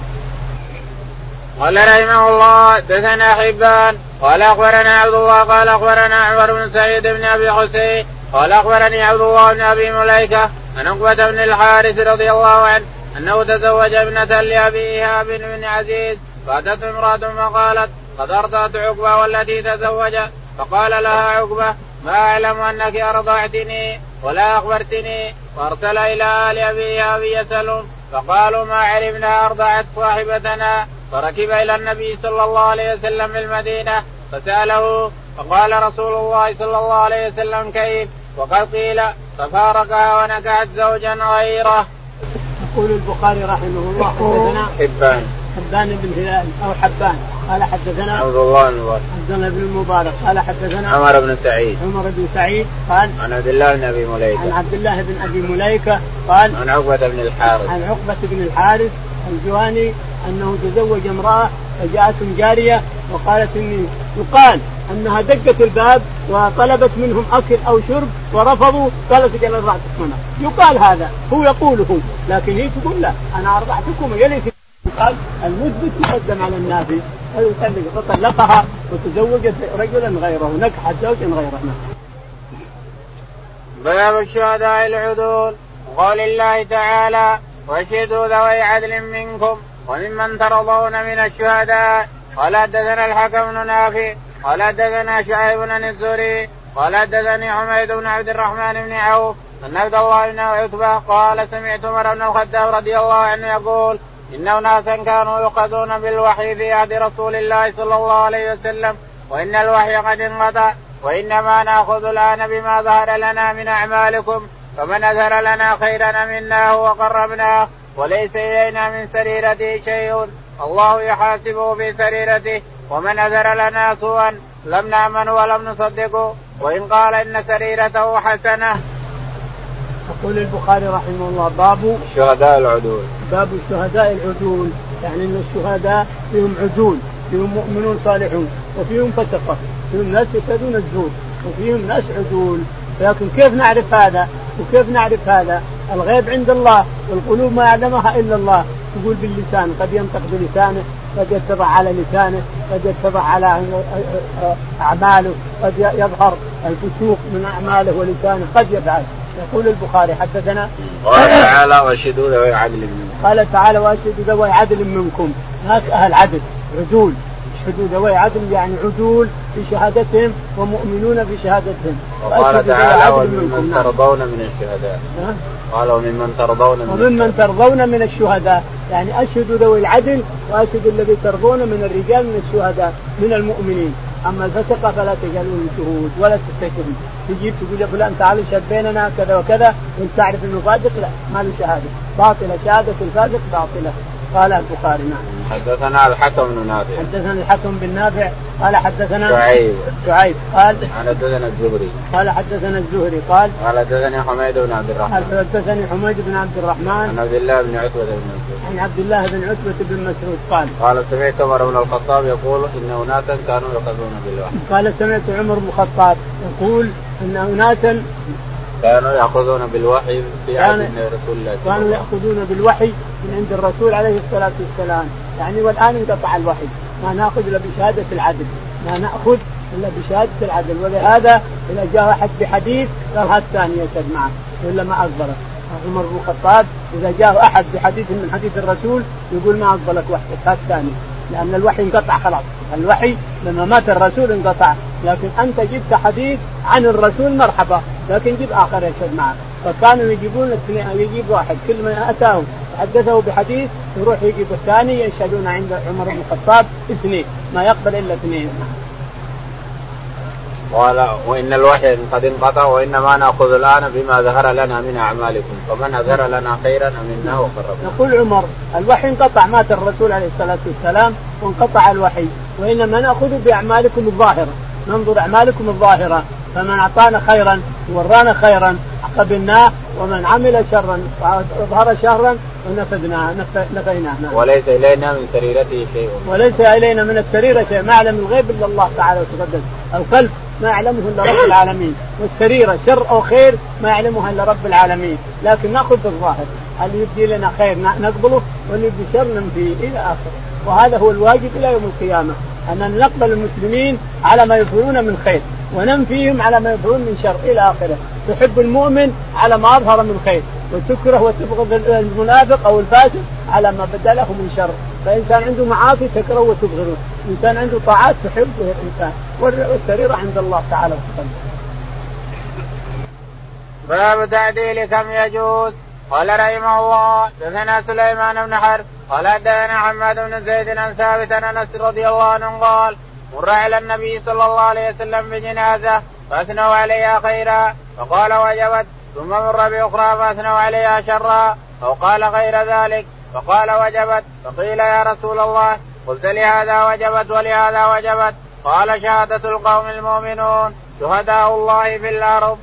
قال رحمه الله دثنا حبان قال أخبرنا عبد الله قال أخبرنا عمر بن سعيد بن أبي حسين قال أخبرني عبد الله بن أبي مليكة عن عقبة بن الحارث رضي الله عنه أنه تزوج ابنة لابي ايهاب بن عزيز فأتته امرأة فقالت قد أرضعت عقبة والتي تزوج فقال لها عقبة ما أعلم أنك أرضعتني ولا أخبرتني فأرسل إلى آل أبي ايهاب يسألون فقالوا ما علمنا أرضعت صاحبتنا فركب إلى النبي صلى الله عليه وسلم في المدينة فسأله فقال رسول الله صلى الله عليه وسلم كيف؟ وقد قيل ففارقها ونكحت زوجا غيره. يقول البخاري رحمه الله حدثنا حبان. حبان بن هلال أو حبان. قال حدثنا عبد الله بن المبارك عبد الله بن المبارك. قال حدثنا عمر بن سعيد. عمر بن سعيد. قال عن عبد الله بن أبي مليكة. عن عبد الله بن أبي مليكة. قال عن عقبة بن الحارث. عن عقبة بن الحارث. الجواني أنه تزوج امرأة فجاءتهم جارية وقالت إني يقال أنها دقت الباب وطلبت منهم أكل أو شرب ورفضوا قالت أجل ارضعتكم أنا يقال هذا هو يقوله لكن هي تقول لا أنا ارضعتكم يلي قال المثبت يقدم على النافي فطلقها وتزوجت رجلا غيره نكحت زوجا غيره. باب الشهداء العدول. وقول الله تعالى واشهدوا ذوي عدل منكم وممن ترضون من الشهداء. قال حدثنا الحكم بن نافع قال حدثنا شعيب بن الزهري قال حدثني حميد بن عبد الرحمن بن عوف أن عبد الله بن عتبة قال سمعت عمر بن الخطاب رضي الله عنه يقول إن أناسا كانوا يؤخذون بالوحي في عهد رسول الله صلى الله عليه وسلم وإن الوحي قد انقطع وإنما نأخذ الآن بما ظهر لنا من أعمالكم. فمن أثر لنا خيرا امناه وقربناه وليس إلينا من سريرته شيء. الله يحاسبه في سريرته. ومن أثر لنا سوءا لم نأمن ولم نصدقه وإن قال إن سريرته حسنة. يقول البخاري رحمه الله باب الشهداء العدول. باب الشهداء العدول. يعني إن الشهداء فيهم عدول فيهم مؤمنون صالحون وفيهم فسقة فيهم ناس يشهدون الزور وفيهم ناس عدول. لكن كيف نعرف هذا؟ وكيف نعرف هذا؟ الغيب عند الله والقلوب ما يعلمها إلا الله. يقول باللسان قد ينطق بلسانه قد يتبع على لسانه قد يتبع على أعماله قد يظهر الفسوق من أعماله ولسانه قد يفعل. يقول البخاري حدثنا قال تعالى وأشهدوا ذوي عدل منكم. قال تعالى وأشهدوا ذوي عدل منكم. ناس أهل عدل عدول. يشهدوا ذوي عدل يعني عدول في شهادتهم ومؤمنون في شهادتهم. وقال تعالى وممن. ترضون من الشهداء. قال وممن ترضون من وممن ترضون من الشهداء. يعني اشهدوا ذوي العدل واشهدوا الذي ترضون من الرجال من الشهداء من المؤمنين. أما الفسقه فلا تجعلون شهود ولا تستشهدوا تجيب تقول يا فلان تعال شهد بيننا كذا وكذا وانت تعرف إنه فاسق لا ما له شهادة. باطلة شهادة الفاسق باطلة. قال البخاري نعم. حدثنا الحكم بن نافع. حدثنا الحكم بن نافع قال حدثنا شعيب. شعيب قال. حدثنا الزهري. قال حدثنا الزهري قال. قال حدثني حميد بن عبد الرحمن. حدثني حميد بن عبد الرحمن. عن عبد الله بن عتبة بن مسعود. عن عبد الله بن عتبة بن مسعود قال. قال سمعت عمر بن الخطاب يقول إن أناسا كانوا يؤخذون بالوحي. قال سمعت عمر بن الخطاب يقول إن أناسا كانوا يأخذون بالوحي في عهد رسول الله كانوا يأخذون بالوحي من عند الرسول عليه الصلاة والسلام. يعني والآن انقطع الوحي. ما نأخذ إلا بشهادة العدل. ما نأخذ إلا بشهادة العدل. ولهذا إذا جاء احد بحديث قال هذا الثاني يشهد معه ولا ما اقبلك عمر بن الخطاب إذا جاء أحد بحديث من حديث الرسول يقول ما اقبلك وحدك هذا الثاني لأن الوحي انقطع خلاص. الوحي لما مات الرسول انقطع. لكن أنت جبت حديث عن الرسول مرحبا لكن جيب آخر يشهد معك. فكانوا يجيبون يجيب واحد كل من أتاه حدثه بحديث يروح يجيب الثاني يشهدون عند عمر بن الخطاب اثنين ما يقبل إلا اثنين. قال وإن الوحي قد انقطع وإنما نأخذ الآن بما ظهر لنا من أعمالكم فمن أظهر لنا خيرا امناه وقربناه. يقول عمر الوحي انقطع مات الرسول عليه الصلاة والسلام وانقطع الوحي وإنما نأخذ بأعمالكم الظاهرة. ننظر أعمالكم الظاهرة. فمن أعطانا خيرا ورانا خيرا قبلناه ومن عمل شرا وأظهر شرا ونفذناه نفيناه. نعم. وليس إلينا من سريرته شيء. وليس إلينا من السريره شيء. ما يعلم الغيب إلا الله تعالى وتقدس القلب ما يعلمه إلا رب العالمين. والسريره شر أو خير ما يعلمها إلا رب العالمين. لكن نأخذ بالظاهر. اللي يبدي لنا خير؟ نقبله. واللي يبدي شر ننفيه إلى آخره. وهذا هو الواجب إلى يوم القيامة. أن نقبل المسلمين على ما يظهرون من خير وننفيهم على ما يظهرون من شر إلى آخره. تحب المؤمن على ما أظهر من خير وتكره وتبغض المنافق أو الفاسق على ما بدا له من شر. فإنسان عنده معاصي تكره وتبغضه. إنسان عنده طاعات تحبه الانسان والسريره عند الله تعالى وتقدم باب تعديل كم يجوز؟ قال رحمه الله دثنا سليمان بن حرب قال حدثنا حماد بن زيد عن ثابت عن أنس رضي الله عنه قال مر على النبي صلى الله عليه وسلم بجنازة فأثنوا عليها خيرا فقال وجبت ثم مر بأخرى فأثنوا عليها شرا أو قال غير ذلك فقال وجبت فقيل يا رسول الله قلت لهذا وجبت ولهذا وجبت قال شهادة القوم المؤمنون شهداء الله في الأرض.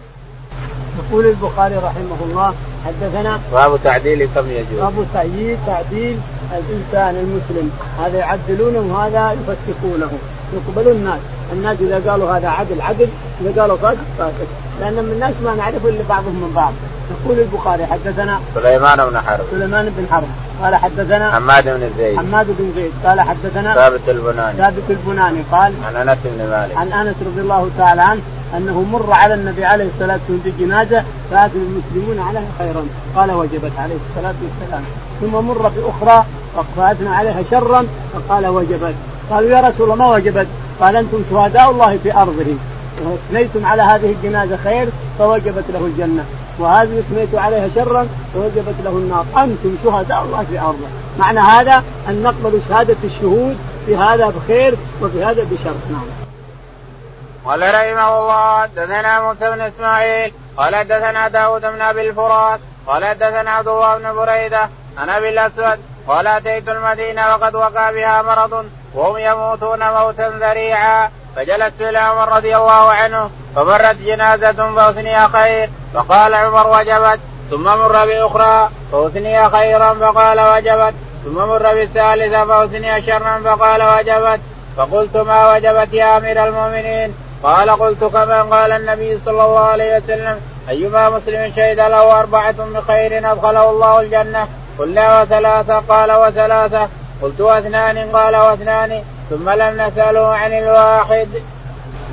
يقول البخاري رحمه الله حدثنا باب تعديل كم يجوز؟ باب تعديل تعديل الإنسان المسلم. هذا يعدلونه وهذا يفسقونه. يقبلون الناس. الناس إذا قالوا هذا عدل عدل. إذا قالوا فاسق فاسق. لأن من الناس ما نعرف إلا بعضهم من بعض. يقول البخاري حدثنا سليمان بن حرب. سليمان بن حرب. قال حدثنا حماد بن زيد. حماد بن زيد. قال حدثنا ثابت البناني. ثابت البناني. قال عن أنس بن مالك. عن أنس رضي الله تعالى عنه أنه مر على النبي عليه الصلاة والسلام بجنازه فاتوا المسلمون عليها خيرا. قال وجبت عليه الصلاة والسلام. ثم مر باخرى فاتنا عليها شرا فقال وجبت. قالوا يا رسول الله ما وجبت. قال أنتم شهداء الله في أرضه. واثنيتم على هذه الجنازة خير فوجبت له الجنة. وهذه اثنيت عليها شرا فوجبت له النار. أنتم شهداء الله في أرضه. معنى هذا أن نقبل شهادة الشهود في هذا بخير وفي هذا بشر. نعم. قال رحمه الله حدثنا موسى بن إسماعيل قال حدثنا داود بن أبي الفرات قال حدثنا عبد الله بن بريدة عن أبي الأسود قال أتيت المدينة وقد وقع بها مرض وهم يموتون موتا ذريعا فجلست إلى عمر رضي الله عنه فمرت جنازة فأثني خير فقال عمر وجبت ثم مر بأخرى فأثني خيرا فقال وجبت ثم مر بالثالثة فأثني شرا فقال وجبت فقلت ما وجبت يا أمير المؤمنين؟ قال قلت كما قال النبي صلى الله عليه وسلم أيما مسلم شهد له أربعة بخير أدخله الله الجنة. قلنا وثلاثة قال وثلاثة. قلت واثنان قال واثنان. ثم لم نسأله عن الواحد.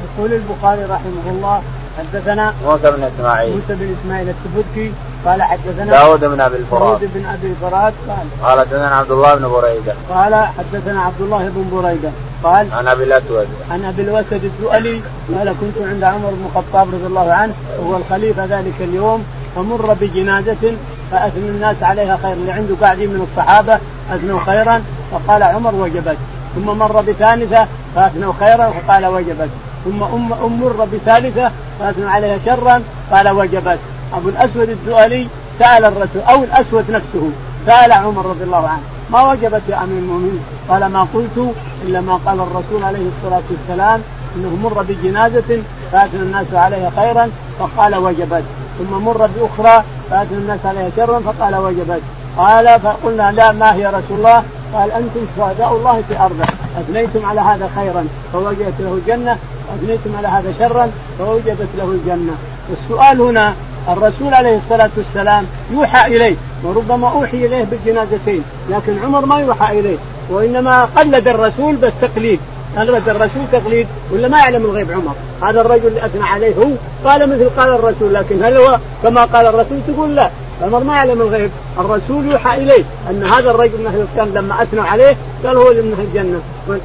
يقول البخاري رحمه الله حدثنا موسى بن إسماعيل. موسى بن إسماعيل السبكي قال حدثنا داود بن أبي الفرات. داود بن أبي الفرات قال. قال حدثنا عبد الله بن بريدة. قال حدثنا عبد الله بن بريدة. قال عن أبي الأسود. عن أبي الأسود الدؤلي قال كنت عند عمر بن الخطاب رضي الله عنه وهو الخليفة ذلك اليوم فمر بجنازة فأثنى الناس عليها خير اللي عنده قاعدين من الصحابة أثنوا خيرا فقال عمر وجبت. ثم مر بثالثة فأثنوا خيرا فقال وجبت. ثم أم مر بثالثة فأثنوا عليها شرا قال وجبت. أبو الأسود الدؤلي سأل الرسول أو الأسود نفسه سأل عمر رضي الله عنه ما وجبت يا أمير المؤمنين؟ قال ما قلت إلا ما قال الرسول عليه الصلاة والسلام إنه مر بجنازة فاتنا الناس عليها خيرا فقال وجبت ثم مر بأخرى فاتنا الناس عليها شرا فقال وجبت. قال فقلنا لا ما هي رسول الله؟ قال أنتم شهداء الله في أرضه أثنيتم على هذا خيرا فوجدت له الجنة واثنيتم على هذا شرا فوجبت له الجنة. السؤال هنا الرسول عليه الصلاة والسلام يوحى إليه وربما أوحي إليه بالجنازتين لكن عمر ما يوحى إليه وإنما قلد الرسول بس تقليد قلد الرسول تقليد ولا ما يعلم الغيب عمر؟ هذا الرجل اللي أثنى عليه هو. قال مثل قال الرسول لكن هل هو كما قال الرسول؟ تقول لا. عمر ما يعلم الغيب. الرسول يوحى إليه. أن هذا الرجل من أهل الكلام لما اثنوا عليه قال هو من أهل الجنه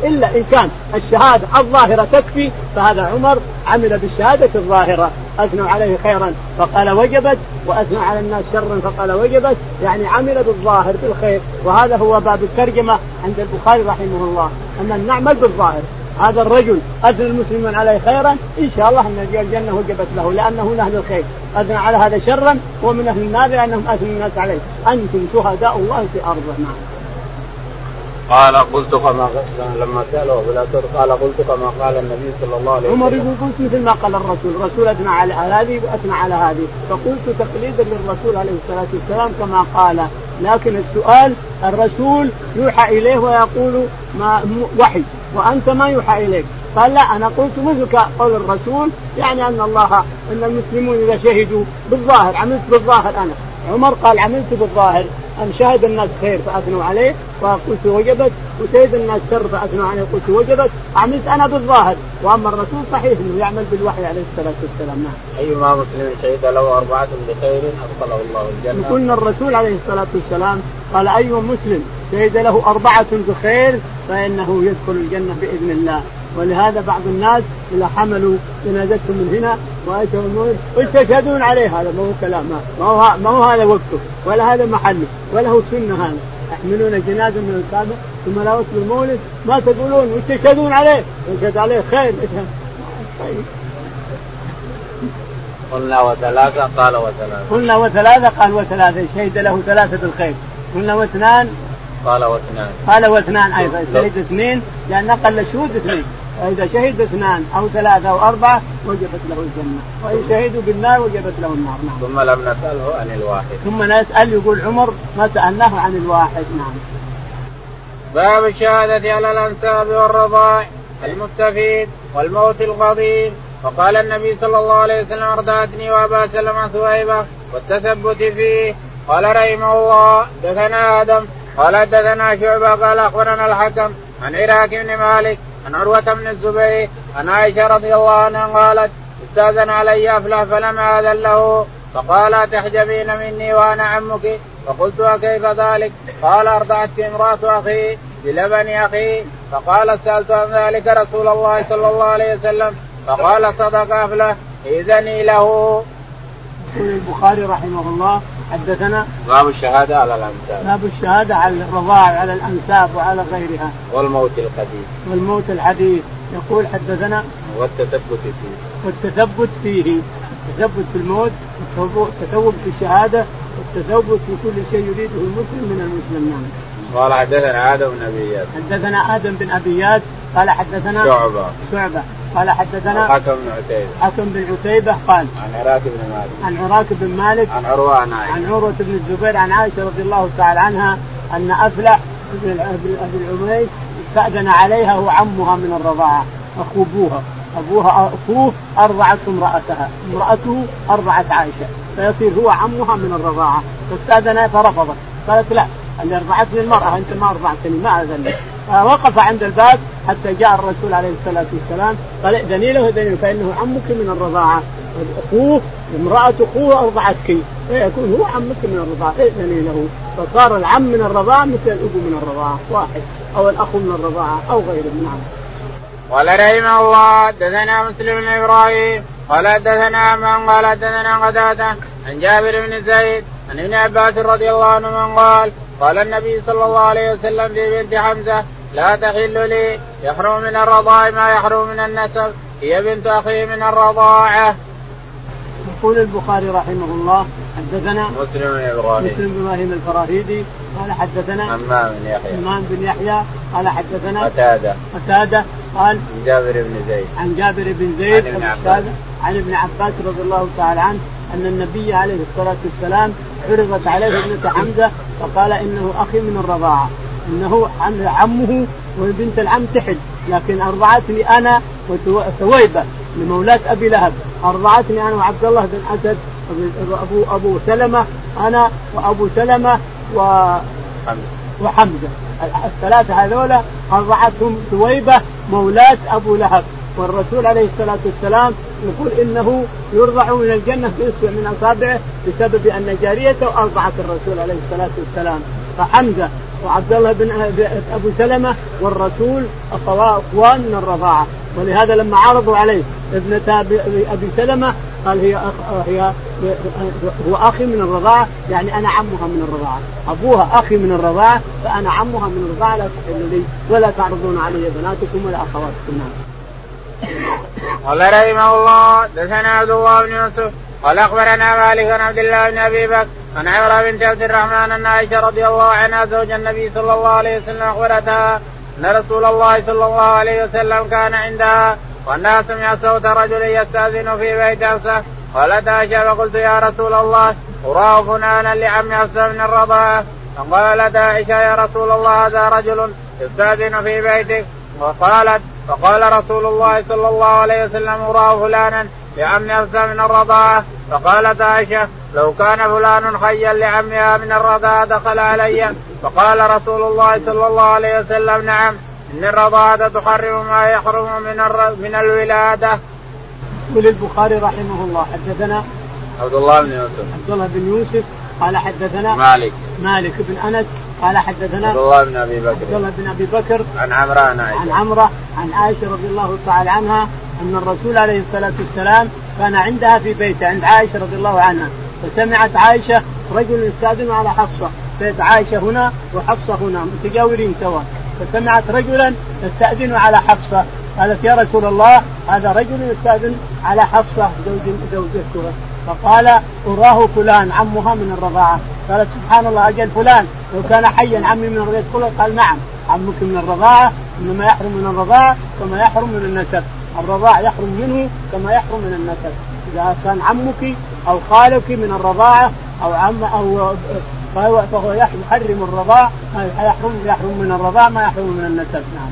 إلا إن كان الشهادة الظاهرة تكفي فهذا عمر عمل بالشهادة الظاهرة. أثنوا عليه خيرا فقال وجبت وأثنوا على الناس شرا فقال وجبت. يعني عمل بالظاهر بالخير وهذا هو باب الترجمة عند البخاري رحمه الله. ان نعمل بالظاهر هذا الرجل أثنى المسلمين عليه خيرا إن شاء الله أن الجنه وجبت له لأنه من أهل الخير. أثنى على هذا شرا ومن أهل النار لأنهم اثنوا الناس عليه. أنتم شهداء الله في ارضه نعم. قال قلت كما لما سأله أبو قال قلت كما قال النبي صلى الله عليه وسلم. عمر يقول قلت مثل ما قال الرسول، الرسول أثنى على هذه وأثنى على هذه، فقلت تقليدا للرسول عليه الصلاة والسلام كما قال، لكن السؤال الرسول يوحى إليه ويقول ما وحي. وأنت ما يوحى إليك. قال لا أنا قلت مثل قول الرسول يعني أن الله أن المسلمون إذا شهدوا بالظاهر عملت بالظاهر أنا. عمر قال عملت بالظاهر ان شهد الناس خير فأثنوا عليه؟ وقلت وجبت. وشهد الناس شر فأثنوا عليه قلت وجبت. عملت أنا بالظاهر. وأما الرسول صحيح إنه يعمل بالوحي عليه الصلاة والسلام نعم. ايما مسلم شهد له أربعة بخير أدخله الله الجنة. قلنا الرسول عليه الصلاة والسلام قال أي مسلم شهد له أربعة بخير فإنه يدخل الجنة بإذن الله. ولهذا بعض الناس إذا حملوا جنازتهم من هنا وأتوا المولد ويستشهدون عليه هذا ما هو كلام ما هو ما هو هذا وقته ولا هذا محله ولا هو سنة هذا. يحملون جنازة من الكعبة ثم لا وقت المولد ما تقولون ويستشهدون عليه. يشهد عليه خير. قلنا وثلاثة قال وثلاثة. قلنا وثلاثة قال وثلاثة. شهد له ثلاثة الخير. قلنا واثنان. قال واثنان. قال واثنان أيضا. شهد اثنين لأن أقل الشهود اثنين. فإذا شهد اثنان أو ثلاثة أو أربعة وجبت له الجنة. وإن شهدوا بالنار وجبت له النار. نعم. ثم لم نسأله عن الواحد. ثم نسأل يقول عمر ما سألناه عن الواحد. نعم. باب الشهادة على الأنساب والرضاع المستفيد والموت القضيب وقال النبي صلى الله عليه وسلم أرضعتني وأبا سلمة ثويبة والتثبت فيه. قال رحمه الله دثنا آدم. قال حدثنا شعبة. قال أخبرنا الحكم عن عراك بن مالك عن عروة بن الزبير عن عائشة رضي الله عنها قالت استأذن علي أفلح فلم آذن له فقال تحجبين مني وأنا عمك فقلت وكيف ذلك؟ قال أرضعتك امرأة أخي بلبن أخي فقال سألت عن ذلك رسول الله صلى الله عليه وسلم فقال صدق أفلح إذني له. يقول البخاري رحمه الله حدثنا باب الشهادة على الانساب باب الشهادة على الرضاع على الأنساب وعلى غيرها. والموت الحديث. والموت الحديث. يقول حدثنا والتثبت فيه. والتثبت فيه. التثبت في الموت والتثبت في الشهادة والتثبت في كل شيء يريده المسلم من المسلم. نعم. قال حدثنا آدم بن أبي حدثنا آدم بن أبي قال حدثنا شعبة. شعبة. قال حدثنا حكم بن عتيبة. حكم بن عتيبة قال عن عراك بن مالك. عن عراك بن مالك عن عروة عن عائشة. عن عروة بن الزبير عن عائشة رضي الله تعالى عنها أن افلح بن ابي العميس استاذن عليها هو عمها من الرضاعة اخو أبوها ابوها أخوه أرضعت امرأتها. امرأته أرضعت عائشة. فيصير هو عمها من الرضاعة. فاستاذن فرفضت. قالت لا اللي أرضعتني المرأة أنت ما أرضعتني ما اذن فوقف عند الباب حتى جاء الرسول عليه الصلاة والسلام. قال ائذني له ائذني فإنه عمك من الرضاعة. أخوه امرأة أخوه أرضعتك. فيكون هو عمك من الرضاعة ائذني له. فصار العم من الرضاعة مثل الأب من الرضاعة واحد أو الأخ من الرضاعة أو غيره. نعم. قال رحمه الله دثنا مسلم بن إبراهيم قال دثنا من قال دثنا قتادة عن جابر بن زيد عن ابن عباس رضي الله عنه من قال قال النبي صلى الله عليه وسلم في بنت حمزة لا تحل لي يحرم من الرضاع ما يحرم من النسب. هي بنت أخي من الرضاعة. يقول البخاري رحمه الله حدثنا مسلم بن إبراهيم. مسلم بن إبراهيم الفراهيدي قال حدثنا همام بن يحيى. همام بن يحيى قال حدثنا قتادة. قتادة قال عن جابر بن زيد. عن جابر بن زيد عن ابن عباس. عن ابن عباس رضي الله تعالى عنه أن النبي عليه الصلاة والسلام عرضت عليه ابنة حمزة فقال إنه أخي من الرضاعة. إنه عمه وبنت العم تحل. لكن أرضعتني أنا وثويبه لمولاة أبي لهب. أرضعتني أنا وعبد الله بن أسد ابو أبو سلمة أنا وأبو سلمة و وحمزة. الثلاثة هذولا أرضعتهم ثويبة مولاة أبو لهب. والرسول عليه الصلاة والسلام يقول إنه يرضع من الجنة باصبع من أصابعه بسبب أن جاريته أرضعت الرسول عليه الصلاة والسلام. فحمزة وعبد الله بن أبو سلمة والرسول اخوان من الرضاعة. ولهذا لما عرضوا عليه ابنة أبي سلمة قال هي أخ هي هو أخي من الرضاعة يعني أنا عمها من الرضاعة. أبوها أخي من الرضاعة فأنا عمها من الرضاعة لا تحل لي ولا تعرضون علي بناتكم ولا أخواتكم. نعم. قال رحمه الله دثنا عبد الله بن يوسف قال أخبرنا مالك عن عبد الله بن أبي بكر عن عمره بنت عبد الرحمن أن عائشة رضي الله عنها زوج النبي صلى الله عليه وسلم أخبرتها أن رسول الله صلى الله عليه وسلم كان عندها والناس سمع صوت رجل يستأذن في بيت حفصه قالت عائشة فقلت يا رسول الله أراه فلانا لعم حفصه من الرضاعة. فقالت عائشة يا رسول الله هذا رجل يستأذن في بيتك. وقالت فقال رسول الله صلى الله عليه وسلم أراه فلانا. لعم حفصه من الرضاعة. فقالت عائشة لو كان فلان حيا لعمها من الرضاعة دخل علي. فقال رسول الله صلى الله عليه وسلم نعم إن الرضاعة تحرم ما يحرم من من الولادة. يقول البخاري رحمه الله حدثنا عبد الله بن يوسف. عبد الله بن يوسف قال حدثنا مالك. مالك بن أنس قال حدثنا عبد الله بن أبي بكر. عبد الله بن أبي بكر عن عمره عن عائشة. عن عمرة عن عائشة رضي الله تعالى عنها أن الرسول عليه الصلاة والسلام كان عندها في بيته عند عائشة رضي الله عنها فسمعت عائشة رجل يستأذن على حفصة بيت عائشة هنا وحفصة هنا متجاورين سوا فسمعت رجلا يستأذن على حفصة قالت يا رسول الله هذا رجل يستأذن على حفصة زوج زوجته. فقال أراه فلان عمها من الرضاعة. قالت سبحان الله أجل فلان لو كان حيا عمي من الرضاعة قال نعم عمك من الرضاعة إنما يحرم من الرضاعة كما يحرم من النسب. الرضاع يحرم منه كما يحرم من النسب إذا كان عمك أو خالك من الرضاعه أو عم أو فهو فهو يحرم الرضاع يحرم يحرم من الرضاع ما يحرم من النسب نعم.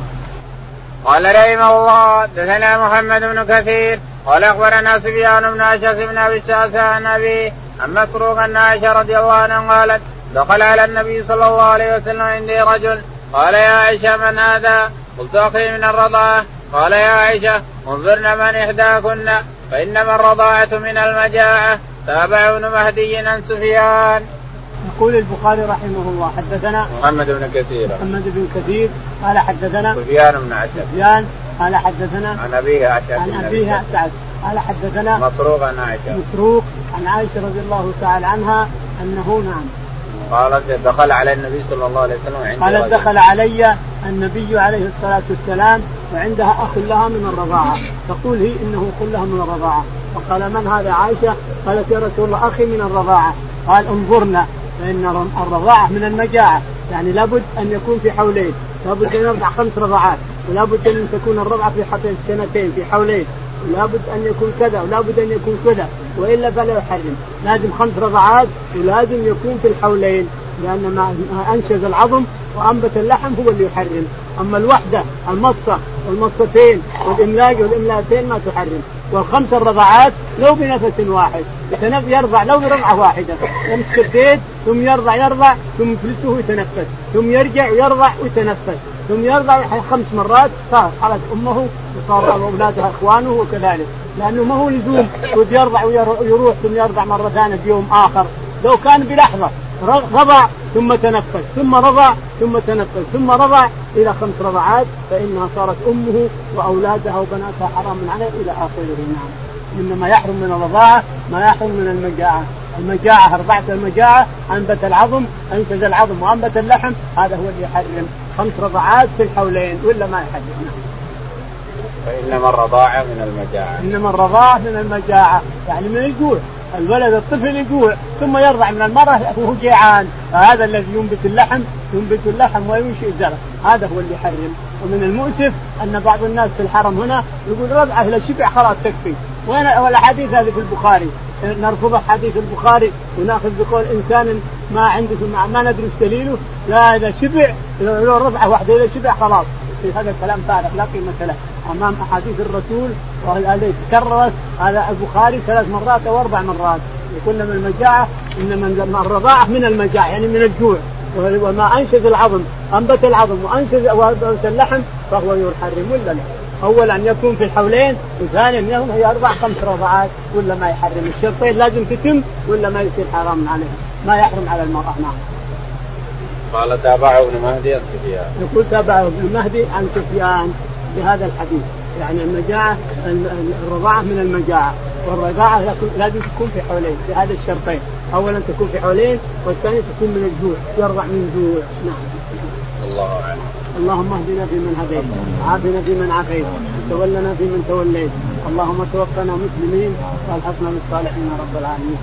قال رحمه الله دثنا محمد بن كثير قال أخبرنا سفيان بن اشعث بن أبي الشعثاء عن ابي عن مسروق أن عائشة رضي الله عنها قالت دخل على النبي صلى الله عليه وسلم عندي رجل قال يا عائشة من هذا؟ قلت أخي من الرضاعه قال يا عائشة انظرن من إحداكن فإنما الرضاعة من المجاعة. تابع ابن مهدي عن سفيان. يقول البخاري رحمه الله حدثنا محمد بن كثير. محمد بن كثير قال حدثنا سفيان بن عشر سفيان قال حدثنا عن أبيه عشر عن أبيه سعد قال حدثنا مسروق عن عائشة. مسروق عن عائشة رضي الله تعالى عنها أنه نعم. قالت دخل على النبي صلى الله عليه وسلم عندي قالت دخل علي النبي عليه الصلاة والسلام وعندها أخ لها من الرضاعة. تقول هي إنه اخ لها من الرضاعة. فقال من هذا عائشة؟ قالت يا رسول الله أخي من الرضاعة. قال انظرنا فإن الرضاعة من المجاعه يعني لابد أن يكون في حولين. لابد أن يرضع خمس رضعات ولابد أن تكون الرضعة في سنتين في حولين. ولابد أن يكون كذا ولابد أن يكون كذا. وإلا فلا يحرم. لازم خمس رضعات ولازم يكون في الحولين. لأن ما أنشز العظم وأنبت اللحم هو اللي يحرم. أما الوحدة المصه والمصتين والاملاج والإملاتين ما تحرم. والخمس الرضعات لو بنفس واحد. يرضع لو برضعة واحدة. يمسك البيت ثم يرضع يرضع ثم يفلته ويتنفس ثم يرجع يرضع ويتنفس ثم يرضع خمس مرات صار خرج أمه وصار أولادها إخوانه وكذلك. لأنه ما هو لزوم يرضع ويروح ثم يرضع مرة ثانية في يوم آخر. لو كان بلحظة رضع ثم تنفس ثم رضع ثم تنفس ثم رضع إلى خمس رضعات فإنها صارت أمه وأولادها وبناتها حرام عليه إلى آخره. نعم. إنما يحرم من الرضاعة ما يحرم من المجاعة. المجاعة رضعت المجاعة أنبت العظم أنفذ العظم وأنبت اللحم هذا هو اللي يحرم. خمس رضعات في الحولين ولا ما يحرم. نعم. فإنما الرضاعة من المجاعة. إنما الرضاعة من المجاعة. يعني من الجوع. الولد الطفل يجوع ثم يرضع من المرأة وهو جيعان. فهذا الذي ينبت اللحم ينبت اللحم وينشئ الزرع. هذا هو اللي يحرم. ومن المؤسف أن بعض الناس في الحرم هنا يقول رضعه إذا شبع خلاص تكفي. وين والاحاديث هذه في البخاري؟ نرفض حديث البخاري ونأخذ بقول إنسان ما عنده ما, ما ندري دليله. لا إذا شبع لو رضعه واحدة إذا شبع خلاص. هذا الكلام فارغ لا قيمة له. أمام أحاديث الرسول وهذه تكررت هذا البخاري ثلاث مرات أو أربع مرات يقول من المجاعة إن الرضاعة من المجاعة يعني من الجوع وما انشز العظم أنبت العظم وانشز وأنبت اللحم فهو يحرم ولا لا؟ اولا يكون في الحولين وثانيا هي أربع خمس رضعات ولا ما يحرم الشرطين لازم تتم ولا ما يصير حرام عليها ما يحرم على المرأة نعم. قال تابعه ابن مهدي عن سفيان. يقول تابعه ابن مهدي عن سفيان بهذا الحديث. يعني المجاعة الرضاعة من المجاعة. والرضاعة لازم تكون في حولين في هذا الشرطين. أولا تكون في حولين والثاني تكون من الجوع. يرضع من جوع. نعم. الله أعلم. اللهم اهدنا فيمن هديت عافنا فيمن عافيت تولنا فيمن توليت. اللهم توفنا مسلمين وألحقنا بالصالحين رب العالمين.